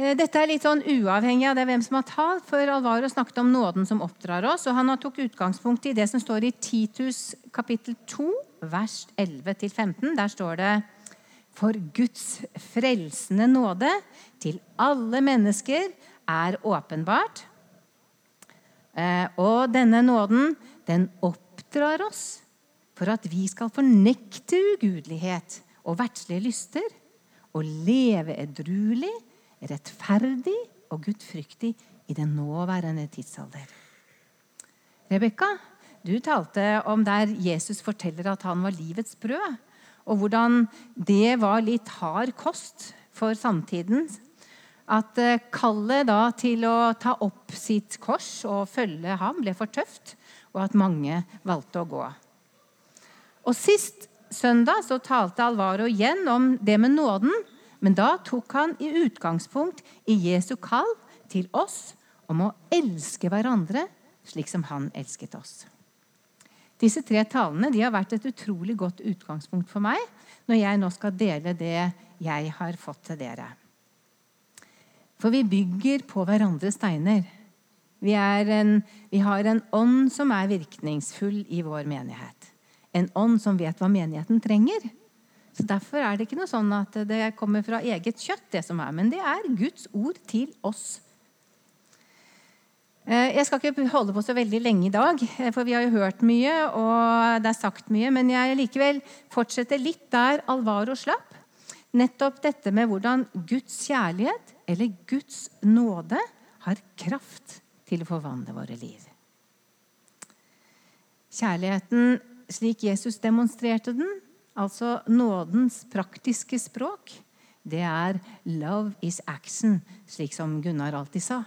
Eh, dette er litt sånn uavhengig av det hvem som har talt, for Alvaro snakket om nåden som oppdrar oss. og Han har tok utgangspunkt i det som står i Titus kapittel 2, vers 11-15. Der står det For Guds frelsende nåde til alle mennesker er åpenbart. Eh, og denne nåden, den oppdrar oss for at vi skal fornekte ugudelighet og verdslige lyster og leve edruelig rettferdig og gudfryktig i den nåværende tidsalder. Rebekka, du talte om der Jesus forteller at han var livets brød, og hvordan det var litt hard kost for samtiden. At eh, kallet da til å ta opp sitt kors og følge ham ble for tøft, og at mange valgte å gå. Og Sist søndag så talte Alvaro igjen om det med nåden men da tok han i utgangspunkt i Jesu kall til oss om å elske hverandre slik som han elsket oss. Disse tre talene har vært et utrolig godt utgangspunkt for meg når jeg nå skal dele det jeg har fått til dere. For vi bygger på hverandres steiner. Vi, en, vi har en ånd som er virkningsfull i vår menighet. En ånd som vet hva menigheten trenger. Så Derfor er det ikke noe sånn at det kommer fra eget kjøtt, det som er, men det er Guds ord til oss. Eh, jeg skal ikke holde på så veldig lenge i dag, eh, for vi har jo hørt mye. og det er sagt mye, Men jeg likevel fortsetter litt der Alvaro slapp. Nettopp dette med hvordan Guds kjærlighet, eller Guds nåde, har kraft til å forvandle våre liv. Kjærligheten slik Jesus demonstrerte den, Altså nådens praktiske språk, det er 'love is action', slik som Gunnar alltid sa.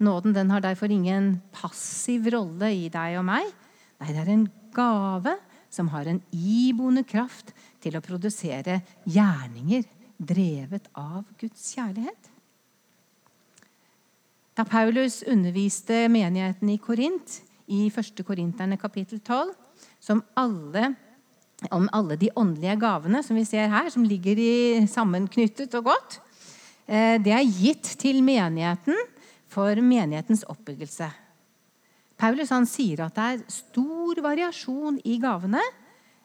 Nåden den har derfor ingen passiv rolle i deg og meg. Nei, det er en gave som har en iboende kraft til å produsere gjerninger drevet av Guds kjærlighet. Da Paulus underviste menigheten i Korint i 1. Korinterne kapittel 12, som alle om alle de åndelige gavene som vi ser her, som ligger i sammenknyttet og godt. Eh, det er gitt til menigheten for menighetens oppbyggelse. Paulus han sier at det er stor variasjon i gavene,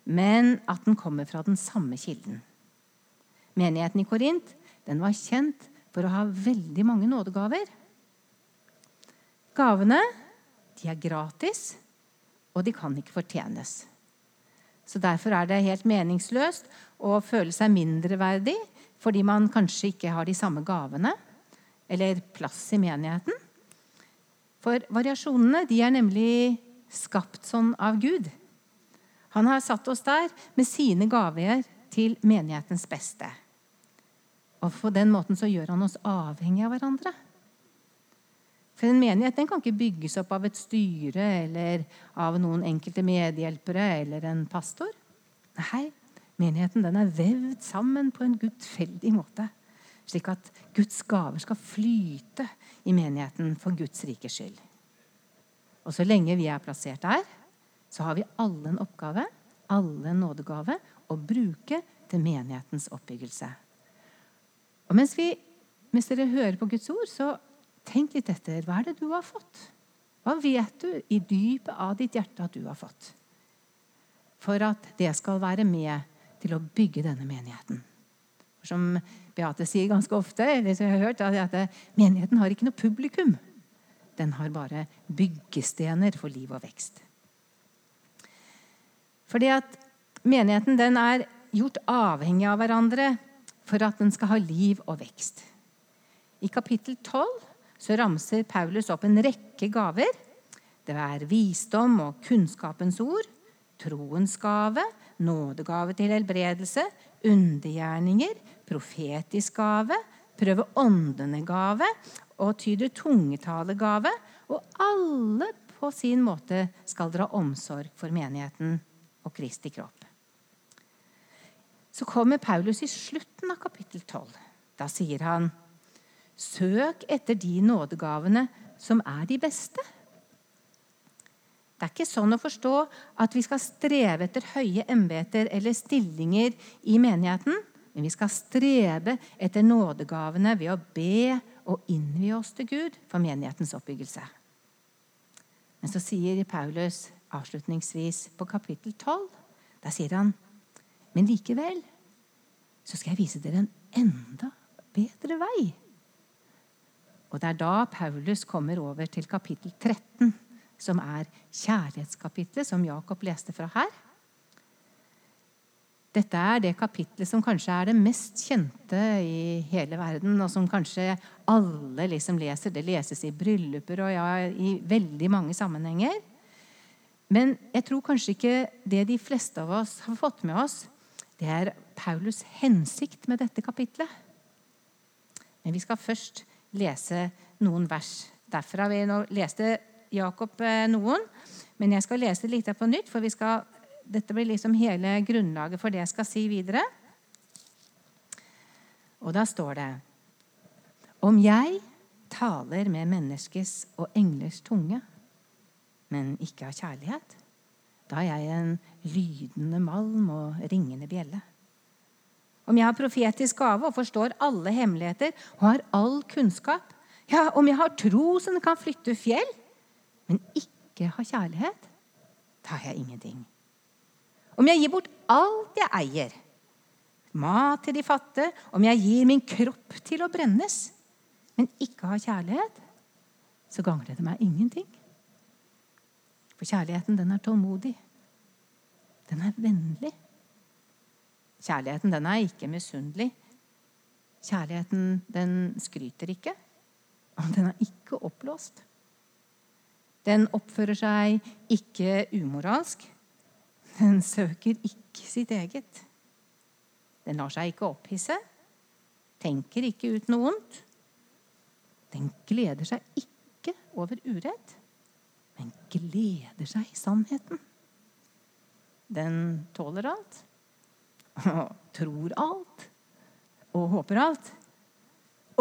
men at den kommer fra den samme kilden. Menigheten i Korint den var kjent for å ha veldig mange nådegaver. Gavene de er gratis, og de kan ikke fortjenes. Så Derfor er det helt meningsløst å føle seg mindreverdig fordi man kanskje ikke har de samme gavene eller plass i menigheten. For variasjonene de er nemlig skapt sånn av Gud. Han har satt oss der med sine gaver til menighetens beste. Og På den måten så gjør han oss avhengig av hverandre. For En menighet den kan ikke bygges opp av et styre eller av noen enkelte medhjelpere eller en pastor. Nei, menigheten den er vevd sammen på en gudfeldig måte. Slik at Guds gaver skal flyte i menigheten for Guds rikes skyld. Og så lenge vi er plassert der, så har vi alle en oppgave, alle en nådegave, å bruke til menighetens oppbyggelse. Og mens, vi, mens dere hører på Guds ord, så Tenk litt etter. Hva er det du har fått? Hva vet du i dypet av ditt hjerte at du har fått? For at det skal være med til å bygge denne menigheten. Som Beate sier ganske ofte, eller som jeg har hørt, at menigheten har ikke noe publikum. Den har bare byggestener for liv og vekst. Fordi at menigheten den er gjort avhengig av hverandre for at den skal ha liv og vekst. I kapittel 12 så ramser Paulus opp en rekke gaver. Det er visdom og kunnskapens ord, troens gave, nådegave til helbredelse, undergjerninger, profetisk gave, prøve åndene-gave og tyder tungetale-gave. Og alle på sin måte skal dra omsorg for menigheten og Kristi kropp. Så kommer Paulus i slutten av kapittel 12. Da sier han Søk etter de nådegavene som er de beste. Det er ikke sånn å forstå at vi skal streve etter høye embeter eller stillinger i menigheten men vi skal strebe etter nådegavene ved å be og innvie oss til Gud for menighetens oppbyggelse. Men så sier Paulus avslutningsvis på kapittel 12 Da sier han men likevel så skal jeg vise dere en enda bedre vei. Og det er da Paulus kommer over til kapittel 13, som er kjærlighetskapitlet, som Jakob leste fra her. Dette er det kapitlet som kanskje er det mest kjente i hele verden, og som kanskje alle liksom leser. Det leses i brylluper og ja, i veldig mange sammenhenger. Men jeg tror kanskje ikke det de fleste av oss har fått med oss, det er Paulus' hensikt med dette kapitlet. Men vi skal først lese noen vers derfra. Vi nå leste Jakob eh, noen, men jeg skal lese litt på nytt, for skal dette blir liksom hele grunnlaget for det jeg skal si videre. Og da står det Om jeg taler med menneskes og englers tunge, men ikke av kjærlighet, da er jeg en lydende malm og ringende bjelle. Om jeg har profetisk gave og forstår alle hemmeligheter og har all kunnskap, ja, om jeg har tro som kan flytte fjell, men ikke har kjærlighet, da har jeg ingenting. Om jeg gir bort alt jeg eier, mat til de fattige, om jeg gir min kropp til å brennes, men ikke har kjærlighet, så gagner det meg ingenting. For kjærligheten, den er tålmodig. Den er vennlig. Kjærligheten, den er ikke misunnelig. Kjærligheten, den skryter ikke. Og den er ikke oppblåst. Den oppfører seg ikke umoralsk. Den søker ikke sitt eget. Den lar seg ikke opphisse, tenker ikke ut noe ondt. Den gleder seg ikke over urett, men gleder seg i sannheten. Den tåler alt, tror alt, og håper alt.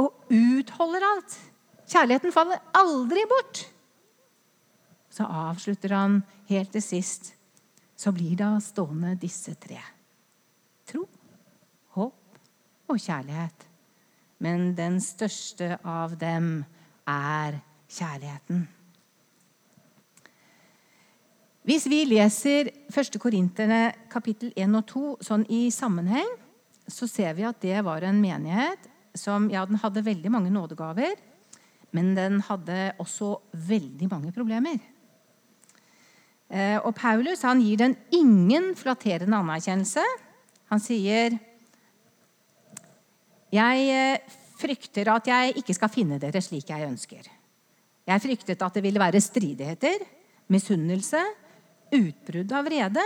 Og utholder alt. Kjærligheten faller aldri bort. Så avslutter han helt til sist så blir da stående disse tre. Tro, håp og kjærlighet. Men den største av dem er kjærligheten. Hvis vi leser 1. Korinterne kapittel 1 og 2 sånn i sammenheng, så ser vi at det var en menighet som ja, den hadde veldig mange nådegaver, men den hadde også veldig mange problemer. Eh, og Paulus han gir den ingen flatterende anerkjennelse. Han sier Jeg eh, frykter at jeg ikke skal finne dere slik jeg ønsker. Jeg fryktet at det ville være stridigheter, misunnelse, utbrudd av vrede,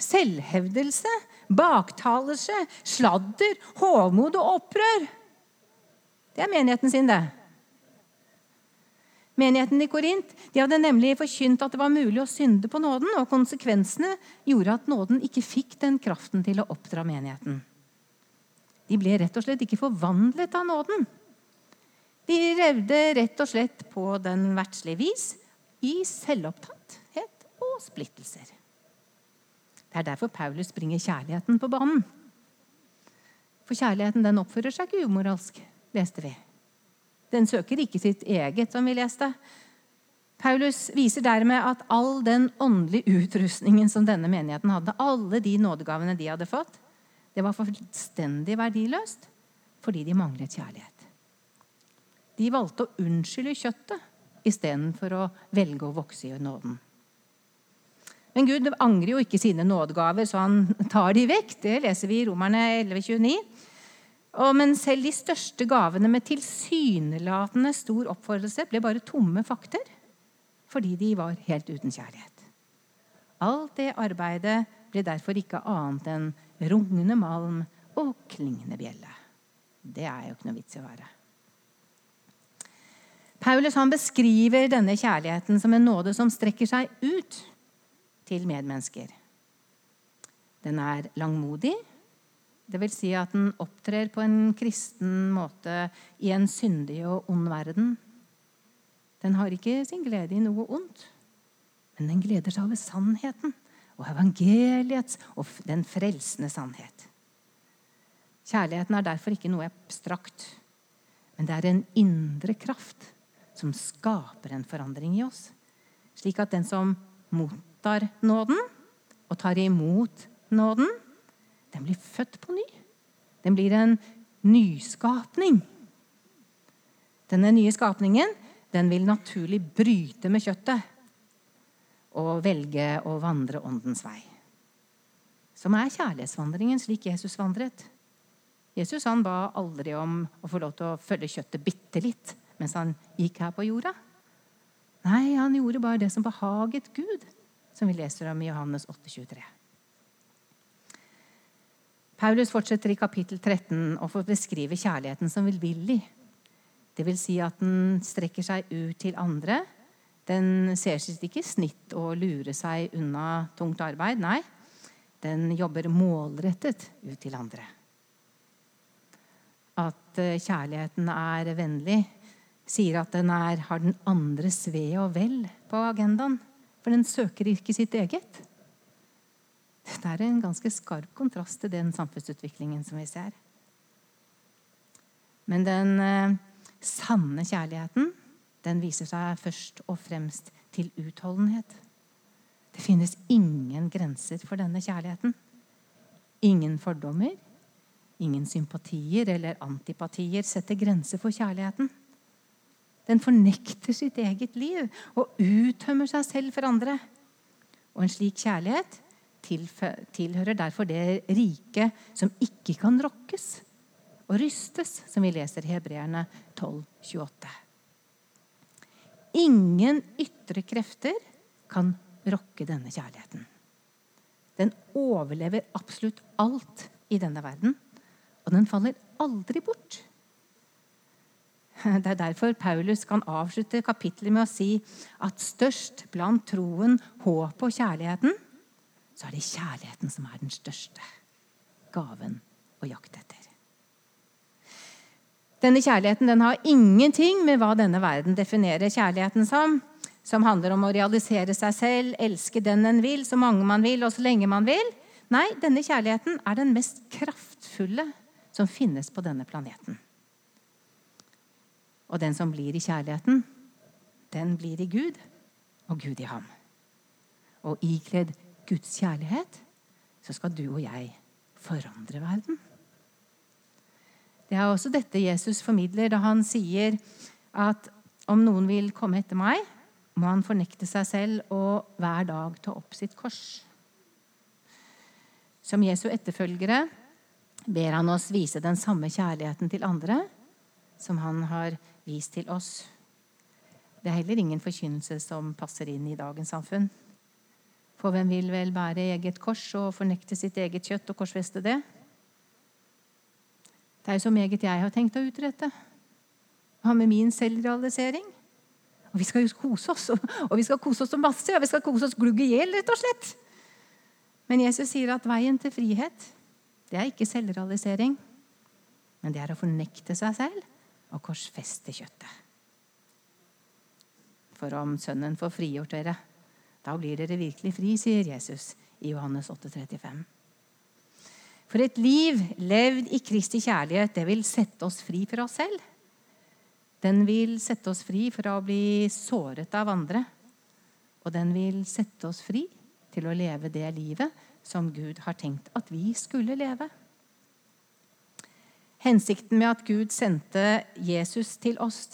selvhevdelse, baktalelse, sladder, hovmod og opprør. Det er menigheten sin, det. Menigheten i Korint de hadde nemlig forkynt at det var mulig å synde på nåden, og konsekvensene gjorde at nåden ikke fikk den kraften til å oppdra menigheten. De ble rett og slett ikke forvandlet av nåden. De revde rett og slett på den verdslige vis i selvopptatthet og splittelser. Det er derfor Paulus bringer kjærligheten på banen. For kjærligheten den oppfører seg ikke umoralsk, leste vi. Den søker ikke sitt eget, som vi leste. Paulus viser dermed at all den åndelige utrustningen som denne menigheten hadde, alle de nådegavene de hadde fått, det var fullstendig verdiløst fordi de manglet kjærlighet. De valgte å unnskylde kjøttet istedenfor å velge å vokse i nåden. Men Gud angrer jo ikke sine nådegaver, så han tar de vekk. Det leser vi i Romerne 11,29. Og, men selv de største gavene med tilsynelatende stor oppfordrelse ble bare tomme fakter fordi de var helt uten kjærlighet. Alt det arbeidet ble derfor ikke annet enn rungende malm og klingende bjelle. Det er jo ikke noe vits i å være. Paulus beskriver denne kjærligheten som en nåde som strekker seg ut til medmennesker. Den er langmodig, vil si at den opptrer på en kristen måte i en syndig og ond verden. Den har ikke sin glede i noe ondt, men den gleder seg over sannheten og evangeliets og den frelsende sannhet. Kjærligheten er derfor ikke noe abstrakt, men det er en indre kraft som skaper en forandring i oss. Slik at den som mottar nåden og tar imot nåden, den blir født på ny. Den blir en nyskapning. Denne nye skapningen den vil naturlig bryte med kjøttet og velge å vandre åndens vei. Som er kjærlighetsvandringen slik Jesus vandret. Jesus han ba aldri om å få lov til å følge kjøttet bitte litt mens han gikk her på jorda. Nei, han gjorde bare det som behaget Gud, som vi leser om i Johannes 8,23. Paulus fortsetter i kapittel 13 og får beskrive kjærligheten som velvillig. Det vil si at den strekker seg ut til andre. Den ser sitt ikke snitt å lure seg unna tungt arbeid. Nei, den jobber målrettet ut til andre at eh, kjærligheten er vennlig, sier at den er, har den andres ve og vel på agendaen. For den søker ikke sitt eget. Det er en ganske skarp kontrast til den samfunnsutviklingen som vi ser. Men den eh, sanne kjærligheten den viser seg først og fremst til utholdenhet. Det finnes ingen grenser for denne kjærligheten. Ingen fordommer, Ingen sympatier eller antipatier setter grenser for kjærligheten. Den fornekter sitt eget liv og uttømmer seg selv for andre. Og en slik kjærlighet tilhører derfor det riket som ikke kan rokkes og rystes, som vi leser i Hebreerne 12, 28. Ingen ytre krefter kan rokke denne kjærligheten. Den overlever absolutt alt i denne verden og den faller aldri bort. Det er derfor Paulus kan avslutte kapittelet med å si at størst blant troen, håpet og kjærligheten, så er det kjærligheten som er den største gaven å jakte etter. Denne kjærligheten den har ingenting med hva denne verden definerer kjærligheten som, som handler om å realisere seg selv, elske den en vil, så mange man vil, og så lenge man vil. Nei, denne kjærligheten er den mest kraftfulle som finnes på denne planeten. Og den som blir i kjærligheten, den blir i Gud, og Gud i ham. Og ikledd Guds kjærlighet så skal du og jeg forandre verden. Det er også dette Jesus formidler da han sier at om noen vil komme etter meg, må han fornekte seg selv og hver dag ta opp sitt kors. Som Jesu etterfølgere ber han oss vise den samme kjærligheten til andre som han har vist til oss. Det er heller ingen forkynnelse som passer inn i dagens samfunn. For hvem vil vel bære eget kors og fornekte sitt eget kjøtt og korsfeste det? Det er jo så meget jeg har tenkt å utrette. Hva med min selvrealisering? Og vi skal jo kose oss, og vi skal kose oss så masse. og vi skal kose oss glugg i hjel, rett og slett. Men Jesus sier at veien til frihet det er ikke selvrealisering, men det er å fornekte seg selv og korsfeste kjøttet. For om Sønnen får frigjort dere, da blir dere virkelig fri, sier Jesus i Johannes 8, 35. For et liv levd i Kristi kjærlighet, det vil sette oss fri fra oss selv. Den vil sette oss fri fra å bli såret av andre. Og den vil sette oss fri til å leve det livet som Gud har tenkt at vi skulle leve. Hensikten med at Gud sendte Jesus til oss,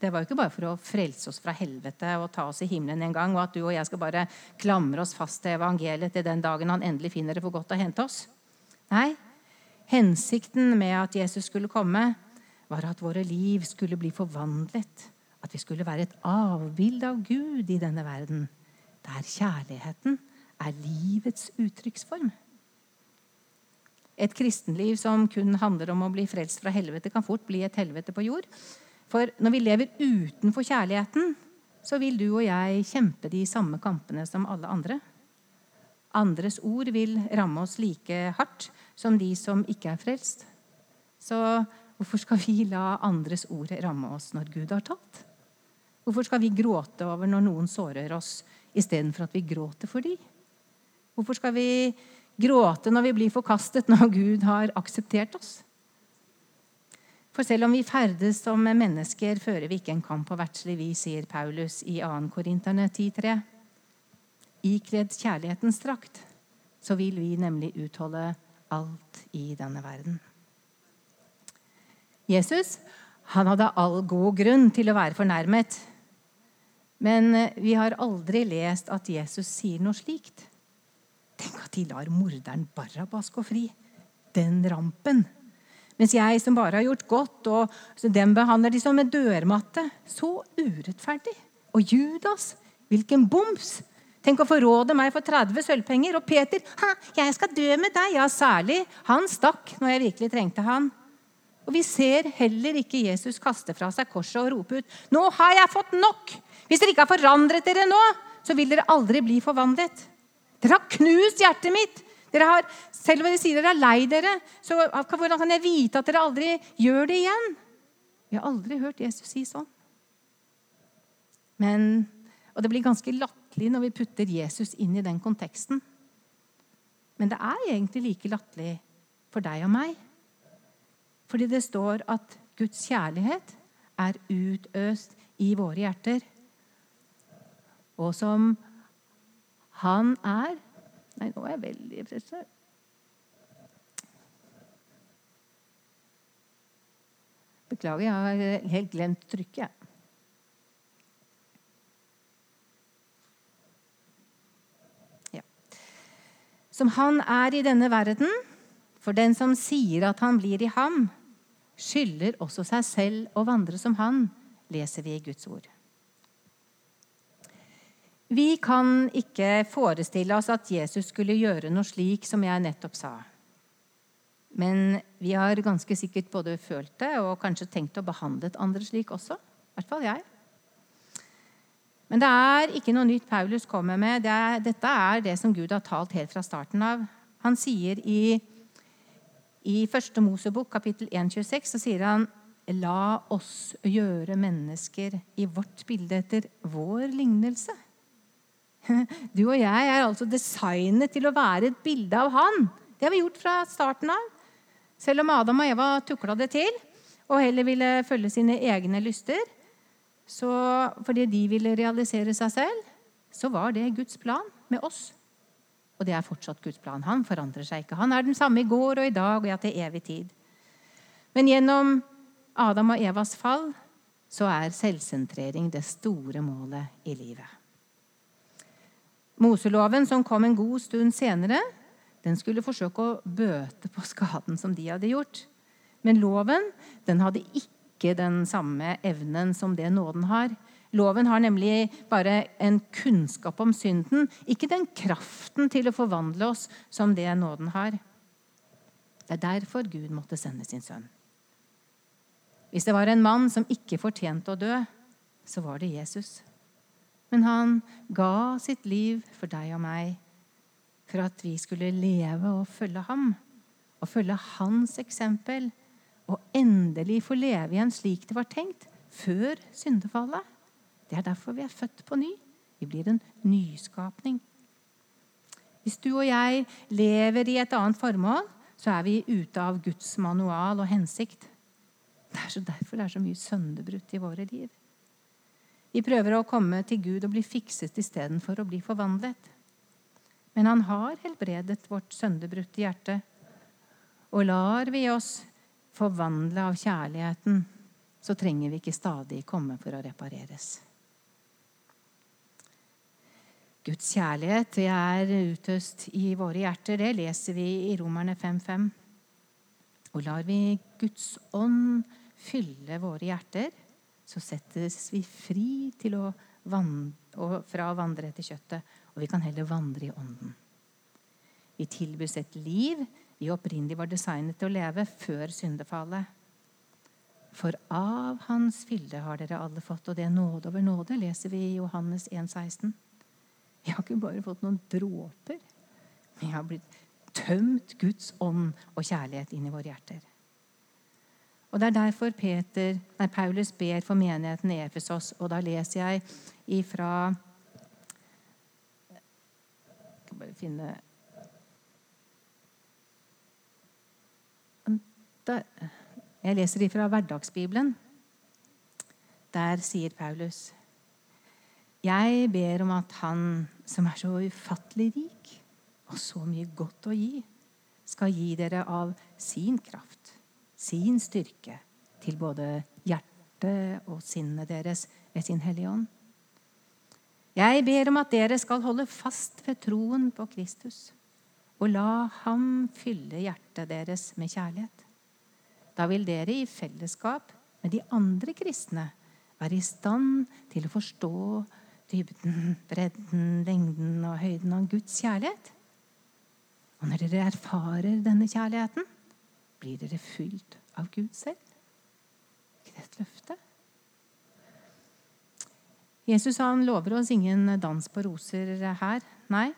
det var jo ikke bare for å frelse oss fra helvete og ta oss i himmelen en gang, og at du og jeg skal bare klamre oss fast til evangeliet til den dagen han endelig finner det for godt å hente oss. Nei, hensikten med at Jesus skulle komme, var at våre liv skulle bli forvandlet. At vi skulle være et avbilde av Gud i denne verden, der kjærligheten er livets uttrykksform. Et kristenliv som kun handler om å bli frelst fra helvete, kan fort bli et helvete på jord. For når vi lever utenfor kjærligheten, så vil du og jeg kjempe de samme kampene som alle andre. Andres ord vil ramme oss like hardt som de som ikke er frelst. Så hvorfor skal vi la andres ord ramme oss når Gud har talt? Hvorfor skal vi gråte over når noen sårer oss, istedenfor at vi gråter for dem? Hvorfor skal vi gråte når vi blir forkastet, når Gud har akseptert oss? For selv om vi ferdes som mennesker, fører vi ikke en kamp på verdslig vis, sier Paulus i 2. Korinterne 10,3. Ikledd kjærlighetens drakt, så vil vi nemlig utholde alt i denne verden. Jesus han hadde all god grunn til å være fornærmet. Men vi har aldri lest at Jesus sier noe slikt. Tenk at de lar morderen Barabas gå fri. Den rampen. Mens jeg som bare har gjort godt, og dem behandler de som en dørmatte. Så urettferdig. Og Judas, hvilken boms! Tenk å forråde meg for 30 sølvpenger. Og Peter, ha, jeg skal dø med deg. Ja, særlig. Han stakk når jeg virkelig trengte han. Og vi ser heller ikke Jesus kaste fra seg korset og rope ut, 'Nå har jeg fått nok!' Hvis dere ikke har forandret dere nå, så vil dere aldri bli forvandlet. Dere har knust hjertet mitt. Dere har, selv om dere sier dere er lei dere, så hvordan kan jeg vite at dere aldri gjør det igjen? Vi har aldri hørt Jesus si sånn. Men, og det blir ganske latterlig når vi putter Jesus inn i den konteksten. Men det er egentlig like latterlig for deg og meg. Fordi det står at Guds kjærlighet er utøst i våre hjerter. Og som han er Nei, nå er jeg veldig frustrert. Beklager, jeg har helt glemt trykket. Ja. Som han er i denne verden, for den som sier at han blir i ham, skylder også seg selv å vandre som han, leser vi i Guds ord. Vi kan ikke forestille oss at Jesus skulle gjøre noe slik som jeg nettopp sa. Men vi har ganske sikkert både følt det og kanskje tenkt å behandle andre slik også. I hvert fall jeg. Men det er ikke noe nytt Paulus kommer med. Det er, dette er det som Gud har talt helt fra starten av. Han sier i, i 1. Mosebok kapittel 1,26 så sier han La oss gjøre mennesker i vårt bilde etter vår lignelse. Du og jeg er altså designet til å være et bilde av Han. Det har vi gjort fra starten av. Selv om Adam og Eva tukla det til og heller ville følge sine egne lyster, så fordi de ville realisere seg selv, så var det Guds plan med oss. Og det er fortsatt Guds plan. Han forandrer seg ikke. Han er den samme i går og i dag og ja, til evig tid. Men gjennom Adam og Evas fall så er selvsentrering det store målet i livet. Moseloven, som kom en god stund senere, den skulle forsøke å bøte på skaden som de hadde gjort. Men loven den hadde ikke den samme evnen som det nåden har. Loven har nemlig bare en kunnskap om synden, ikke den kraften til å forvandle oss som det nåden har. Det er derfor Gud måtte sende sin sønn. Hvis det var en mann som ikke fortjente å dø, så var det Jesus. Men han ga sitt liv for deg og meg for at vi skulle leve og følge ham. Og følge hans eksempel. Og endelig få leve igjen slik det var tenkt før syndefallet. Det er derfor vi er født på ny. Vi blir en nyskapning. Hvis du og jeg lever i et annet formål, så er vi ute av Guds manual og hensikt. Det er så derfor det er så mye sønderbrutt i våre liv. Vi prøver å komme til Gud og bli fikset istedenfor å bli forvandlet. Men han har helbredet vårt sønderbrutte hjerte. Og lar vi oss forvandle av kjærligheten, så trenger vi ikke stadig komme for å repareres. Guds kjærlighet er utøst i våre hjerter. Det leser vi i Romerne 5.5. Og lar vi Guds ånd fylle våre hjerter, så settes vi fri til å vandre, fra å vandre etter kjøttet, og vi kan heller vandre i ånden. Vi tilbys et liv vi opprinnelig var designet til å leve før syndefallet. For av Hans fylde har dere alle fått, og det er nåde over nåde, leser vi i Johannes 1,16. Vi har ikke bare fått noen dråper. Vi har blitt tømt Guds ånd og kjærlighet inn i våre hjerter. Og Det er derfor Peter, nei, Paulus ber for menigheten i Efesos. Og da leser jeg ifra Jeg skal bare finne. Jeg leser ifra Hverdagsbibelen. Der sier Paulus Jeg ber om at Han som er så ufattelig rik og så mye godt å gi, skal gi dere av sin kraft, sin styrke, til både hjertet og sinnet deres ved sin Hellige Ånd. Jeg ber om at dere skal holde fast ved troen på Kristus og la ham fylle hjertet deres med kjærlighet. Da vil dere i fellesskap med de andre kristne være i stand til å forstå dybden, bredden, lengden og høyden av Guds kjærlighet. Og når dere erfarer denne kjærligheten, blir dere fylt av Gud selv. ikke det et løfte? Jesus han lover oss ingen dans på roser her. Nei,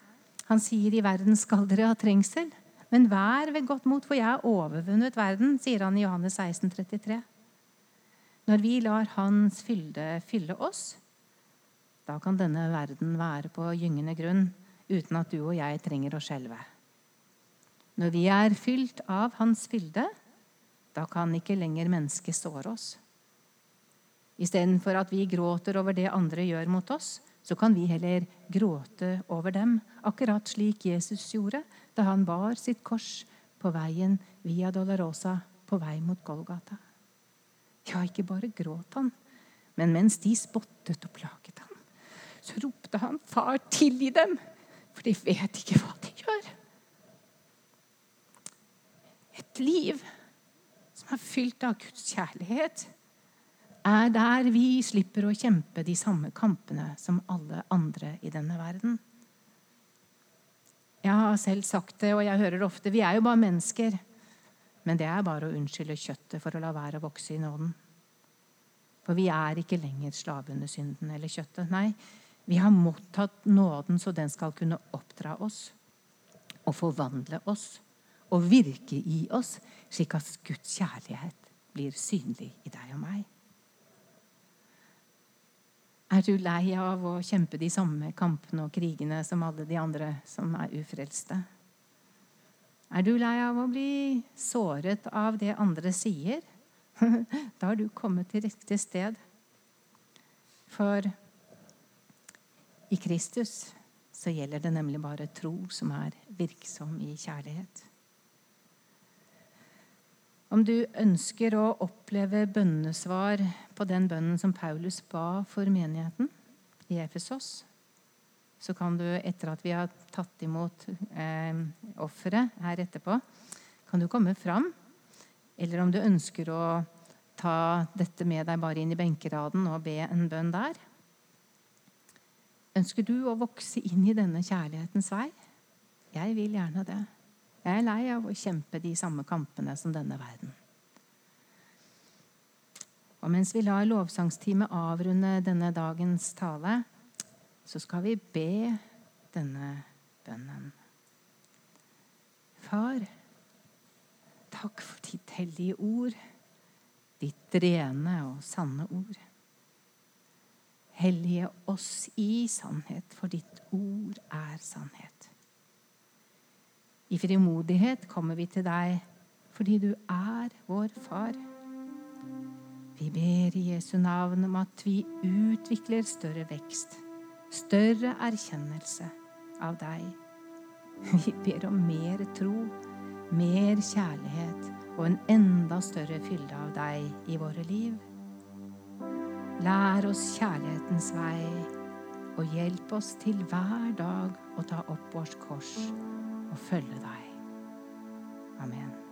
han sier i verden skal dere ha trengsel, men vær ved godt mot, for jeg har overvunnet verden, sier han i Johannes 16, 33. Når vi lar Hans fylde fylle oss, da kan denne verden være på gyngende grunn uten at du og jeg trenger å skjelve. Når vi er fylt av Hans fylde, da kan ikke lenger mennesket såre oss. Istedenfor at vi gråter over det andre gjør mot oss, så kan vi heller gråte over dem, akkurat slik Jesus gjorde da han bar sitt kors på veien via Dolorosa på vei mot Golgata. Ja, ikke bare gråt han, men mens de spottet og plaget ham, så ropte han 'Far, tilgi dem', for de vet ikke hva de gjør. Et liv som er fylt av Guds kjærlighet er der vi slipper å kjempe de samme kampene som alle andre i denne verden. Jeg har selv sagt det, og jeg hører det ofte. Vi er jo bare mennesker. Men det er bare å unnskylde kjøttet for å la være å vokse i nåden. For vi er ikke lenger slave synden eller kjøttet. Nei, vi har mottatt nåden så den skal kunne oppdra oss og forvandle oss og virke i oss, slik at Guds kjærlighet blir synlig i deg og meg. Er du lei av å kjempe de samme kampene og krigene som alle de andre som er ufrelste? Er du lei av å bli såret av det andre sier? Da har du kommet til riktig sted. For i Kristus så gjelder det nemlig bare tro som er virksom i kjærlighet. Om du ønsker å oppleve bønnesvar på den bønnen som Paulus ba for menigheten i Efesos, så kan du, etter at vi har tatt imot eh, offeret her etterpå, kan du komme fram. Eller om du ønsker å ta dette med deg bare inn i benkeraden og be en bønn der. Ønsker du å vokse inn i denne kjærlighetens vei? Jeg vil gjerne det. Jeg er lei av å kjempe de samme kampene som denne verden. Og mens vi lar lovsangsteamet avrunde denne dagens tale, så skal vi be denne bønnen. Far, takk for ditt hellige ord, ditt rene og sanne ord. Hellige oss i sannhet, for ditt ord er sannhet. I frimodighet kommer vi til deg fordi du er vår far. Vi ber i Jesu navn om at vi utvikler større vekst, større erkjennelse av deg. Vi ber om mer tro, mer kjærlighet og en enda større fylde av deg i våre liv. Lær oss kjærlighetens vei, og hjelp oss til hver dag å ta opp vårt kors og følge deg. Amen.